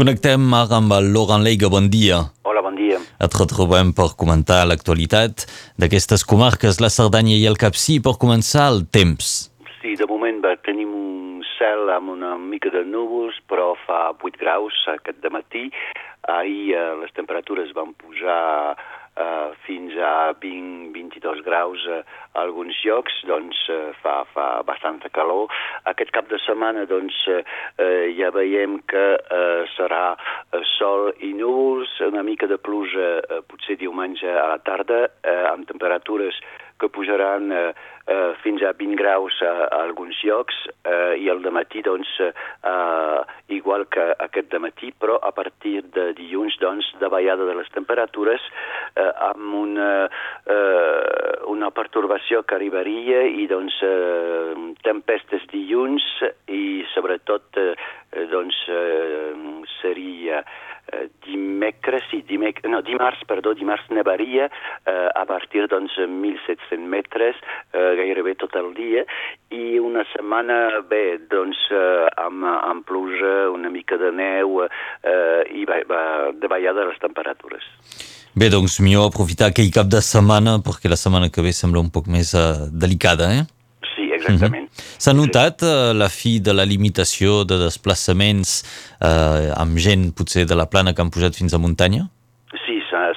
Connectem ara amb el Laurent Leiga, bon dia. Hola, bon dia. Et retrobem per comentar l'actualitat d'aquestes comarques, la Cerdanya i el Capcí, per començar el temps. Sí, de moment va, tenim un cel amb una mica de núvols, però fa 8 graus aquest matí. Ahir eh, les temperatures van pujar eh, fins a 20-22 graus a alguns llocs, doncs eh, fa, fa bastanta calor. Aquest cap de setmana doncs, eh, eh, ja veiem que eh, serà sol i núvols, una mica de pluja eh, potser diumenge a la tarda, eh, amb temperatures que pujaran eh, eh, fins a 20 graus a, a alguns llocs eh, i el matí doncs eh, igual que aquest matí però a partir de dilluns doncs davallada de les temperatures eh, amb una, eh, una pertorbació que arribaria i doncs eh, tempestes dilluns i sobretot eh, doncs eh, seria eh, dimecres, sí, dimec no, dimarts, perdó, dimarts nevaria eh, a partir doncs 1.700 metres eh, gairebé tot el dia i una setmana bé, doncs eh, amb, amb pluja, una mica de neu eh, i va, va davallada les temperatures. Bé, doncs millor aprofitar aquell cap de setmana perquè la setmana que ve sembla un poc més uh, delicada, eh? Sí, exactament. Uh -huh. S'ha notat uh, la fi de la limitació de desplaçaments uh, amb gent potser de la plana que han pujat fins a muntanya?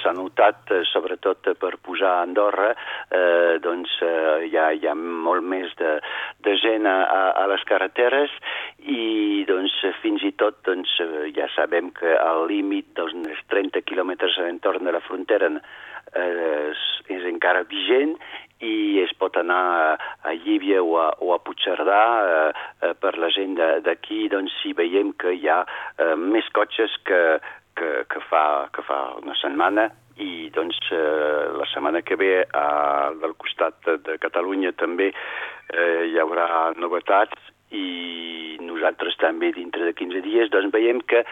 S'ha notat, sobretot per pujar a Andorra, eh, doncs eh, hi, ha, hi ha molt més de, de gent a, a les carreteres i doncs fins i tot doncs, ja sabem que el límit dels 30 quilòmetres a l'entorn de la frontera eh, és, és encara vigent i es pot anar a, a Llívia o a, o a Puigcerdà eh, eh, per la gent d'aquí, doncs si veiem que hi ha eh, més cotxes que, que, que, fa, que fa una setmana i doncs eh, la setmana que ve a, del costat de, Catalunya també eh, hi haurà novetats i nosaltres també dintre de 15 dies doncs veiem que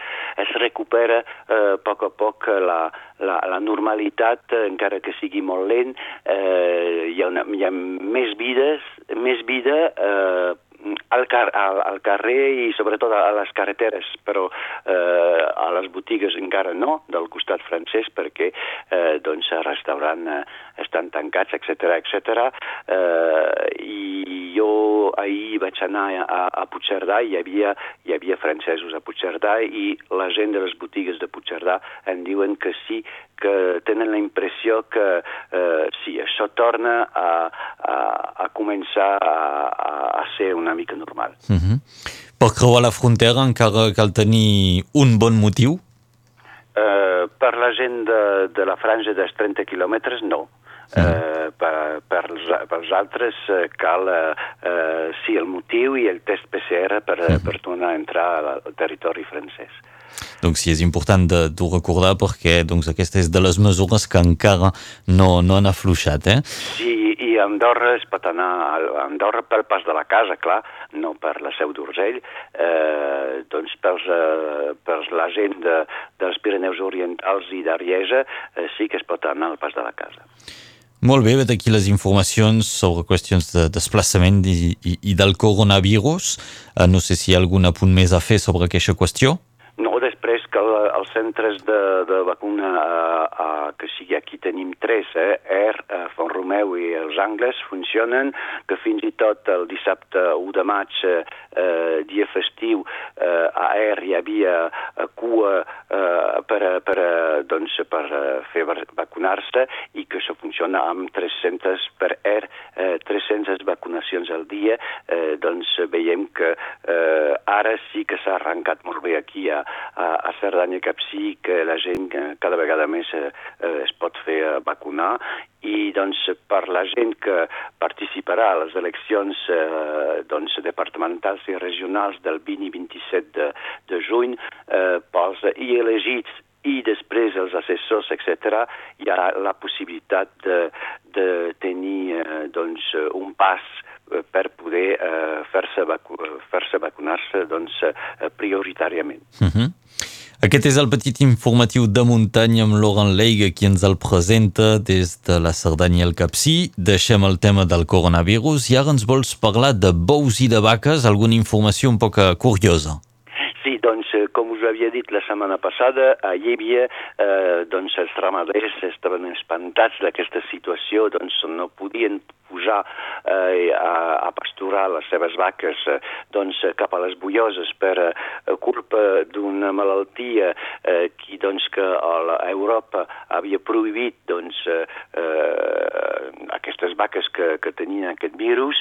es recupera eh, a poc a poc la, la, la normalitat, eh, encara que sigui molt lent, eh, hi, ha una, hi ha més vides, més vida eh, al, car al, al carrer i sobretot a, les carreteres, però eh, a les botigues encara no, del costat francès, perquè eh, doncs, el restaurant eh, estan tancats, etc etc. Eh, I jo ahir vaig anar a, a Puigcerdà i hi havia, hi havia francesos a Puigcerdà i la gent de les botigues de Puigcerdà em diuen que sí, que tenen la impressió que eh, sí, això torna a, a, a començar a, a ser una mica normal. Uh -huh. Per creuar la frontera encara cal tenir un bon motiu? Eh, per la gent de, de la franja dels 30 quilòmetres, no. Eh, per, per, pels altres eh, cal eh, eh, sí, el motiu i el test PCR per, mm. per tornar a entrar al territori francès. Donc sí, és important de, de recordar perquè doncs, aquesta és de les mesures que encara no, no han afluixat. Eh? Sí, i Andorra es pot anar a Andorra pel pas de la casa, clar, no per la Seu d'Urgell, eh, doncs pels, eh, per la gent de, dels Pirineus Orientals i d'Ariesa eh, sí que es pot anar al pas de la casa. Molt bé, vet aquí les informacions sobre qüestions de desplaçament i, i, i del coronavirus. Uh, no sé si hi ha algun apunt més a fer sobre aquesta qüestió. No, el, els centres de, de vacuna, uh, uh, que sigui aquí tenim tres, eh, ER, Font Romeu i els Angles, funcionen, que fins i tot el dissabte 1 de maig, uh, dia festiu, uh, a ER hi havia cua uh, per, per, doncs, per fer vacunar-se i que això funciona amb 300 per ER, eh, 300 vacunacions al dia, eh, doncs veiem que eh, ara sí que s'ha arrencat molt bé aquí a, a, a Cerdanya Capcí, que la gent cada vegada més eh, es pot fer eh, vacunar. I doncs per la gent que participarà a les eleccions eh, doncs, departamentals i regionals del 20 i 27 de, de juny eh, pels i elegits i després els assessors, etc., hi ha la possibilitat de, de tenir eh, doncs, un pas eh, per poder eh, fer-se vacu fer vacunar-se doncs, eh, prioritàriament. Uh -huh. Aquest és el petit informatiu de muntanya amb Laurent Leiga, qui ens el presenta des de la Cerdanya al Capcí. Deixem el tema del coronavirus i ara ens vols parlar de bous i de vaques, alguna informació un poc curiosa. Doncs, com us havia dit la setmana passada, a Llívia, eh, doncs, els ramaders estaven espantats d'aquesta situació, doncs no podien posar eh, a, a pasturar les seves vaques eh, doncs, cap a les bulloses per eh, culpa d'una malaltia eh, qui, doncs, que a Europa havia prohibit doncs, eh, eh, aquestes vaques que, que tenien aquest virus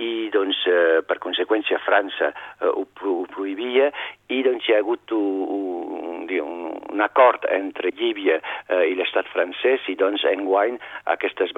i doncs, eh, per conseqüència França eh, ho, ho prohibia. I doncs, hi ha hagut un, un, un acord entre Llívia eh, i l'estat francès i doncs enguany aquestes,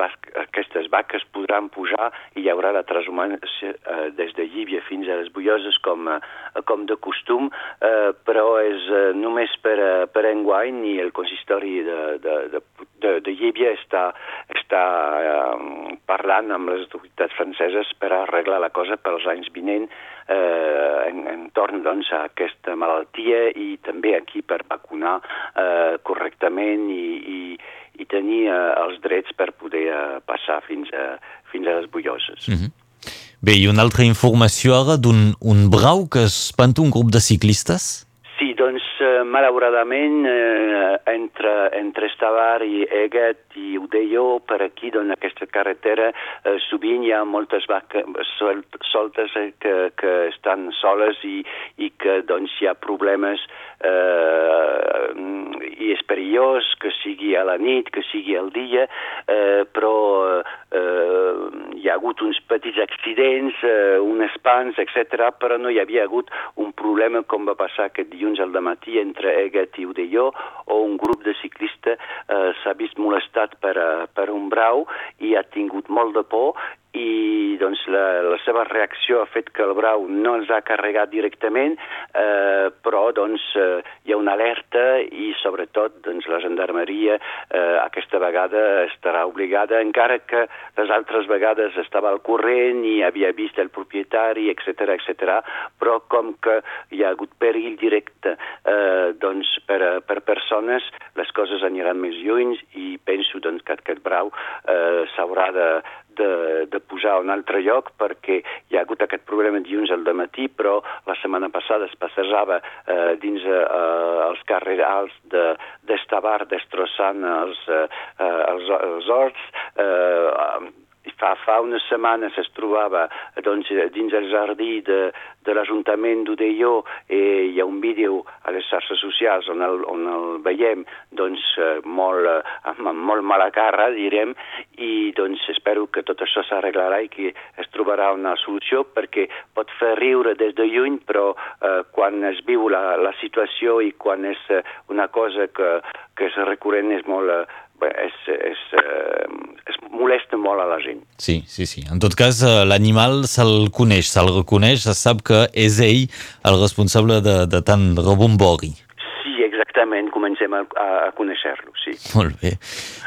aquestes vaques podran podran pujar i hi haurà la transhumància eh, des de Llívia fins a les Bulloses com, eh, com de costum, eh, però és eh, només per, eh, per enguany i el consistori de, de, de, de, de Llívia està, està eh, parlant amb les autoritats franceses per arreglar la cosa pels anys vinents eh, en, entorn doncs, a aquesta malaltia i també aquí per vacunar eh, correctament i, i, i tenir eh, els drets per poder eh, passar fins a, fins a les bulloses. Mm -hmm. Bé, i una altra informació ara d'un un brau que espanta un grup de ciclistes? Sí, doncs, eh, malauradament, eh, entre, entre Estavar i Eget i Udelló, per aquí, doncs, aquesta carretera, eh, sovint hi ha moltes vaques sol, soltes eh, que, que estan soles i, i que, doncs, hi ha problemes eh, i és perillós que sigui a la nit, que sigui al dia, eh, però eh, hi ha hagut uns petits accidents, eh, un espans, etc., però no hi havia hagut un problema com va passar aquest dilluns al matí entre Eget i Udelló, o un grup de ciclistes eh, s'ha vist molestat per, uh, per un brau i ha tingut molt de por i doncs la, la seva reacció ha fet que el brau no els ha carregat directament, eh, però doncs eh, hi ha una alerta i sobretot doncs, la gendarmeria eh, aquesta vegada estarà obligada, encara que les altres vegades estava al corrent i havia vist el propietari, etc etc. però com que hi ha hagut perill directe eh, doncs, per, per persones, les coses aniran més lluny i penso brau eh, s'haurà de, de, de posar a un altre lloc perquè hi ha hagut aquest problema dilluns al matí, però la setmana passada es passejava eh, dins eh, els carrers alts d'Estavar, de, destrossant els, eh, els, els horts, eh, fa, fa unes setmanes es trobava doncs, dins el jardí de, de l'Ajuntament d'Udelló i hi ha un vídeo a les xarxes socials on el, on el veiem doncs, eh, molt, eh, amb molt mala cara, direm, i doncs espero que tot això s'arreglarà i que es trobarà una solució perquè pot fer riure des de lluny, però eh, quan es viu la, la situació i quan és eh, una cosa que, que és recurrent és molt, és, és, eh, es molesta molt a la gent. Sí, sí, sí. En tot cas, eh, l'animal se'l coneix, se'l reconeix, se sap que és ell el responsable de, de tant rebombori. Sí, exactament, comencem a, a conèixer-lo, sí. Molt bé.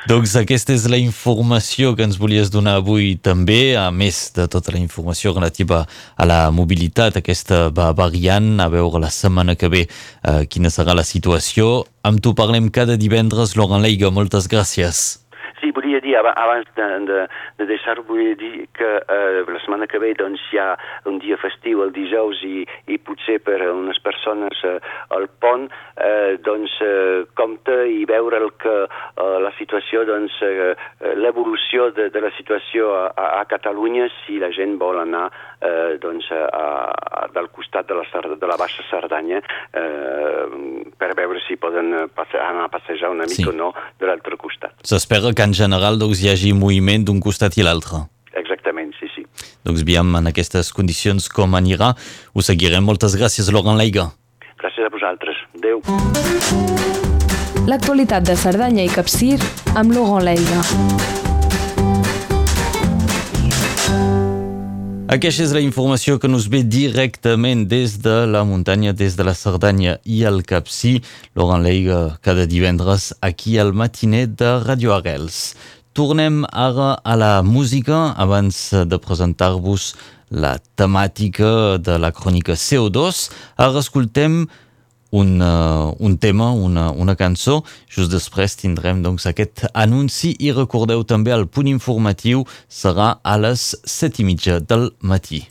Doncs aquesta és la informació que ens volies donar avui també, a més de tota la informació relativa a la mobilitat, aquesta va variant, a veure la setmana que ve eh, quina serà la situació. Amb tu parlem cada divendres, Laurent Leiga, moltes gràcies. Sí, volia dir, abans de, de, de deixar volia dir que eh, la setmana que ve doncs, hi ha un dia festiu el dijous i, i potser per a unes persones eh, al pont, eh, doncs eh, compte i veure el que eh, la situació, doncs eh, l'evolució de, de la situació a, a Catalunya si la gent vol anar eh, doncs, a, a, del costat de la, de la Baixa Cerdanya eh, per veure si poden passe, anar a passejar una mica sí. o no de l'altre costat. S'espera que en general doncs, hi hagi moviment d'un costat i l'altre. Exactament, sí, sí. Doncs aviam en aquestes condicions com anirà. Ho seguirem. Moltes gràcies, Laurent Laiga. Gràcies a vosaltres. Adéu. L'actualitat de Cerdanya i Capcir amb Laurent Laiga. Aquesta és la informació que nos ve directament des de la muntanya, des de la Cerdanya i el Capcí. Laurent Leiga, cada divendres aquí al matiner de Radio Arrels. Tornem ara a la música abans de presentar-vos la temàtica de la crònica CO2. Ara escoltem un, uh, un tema, una, una cançó. Just després tindrem doncs, aquest anunci i recordeu també el punt informatiu serà a les set i mitja del matí.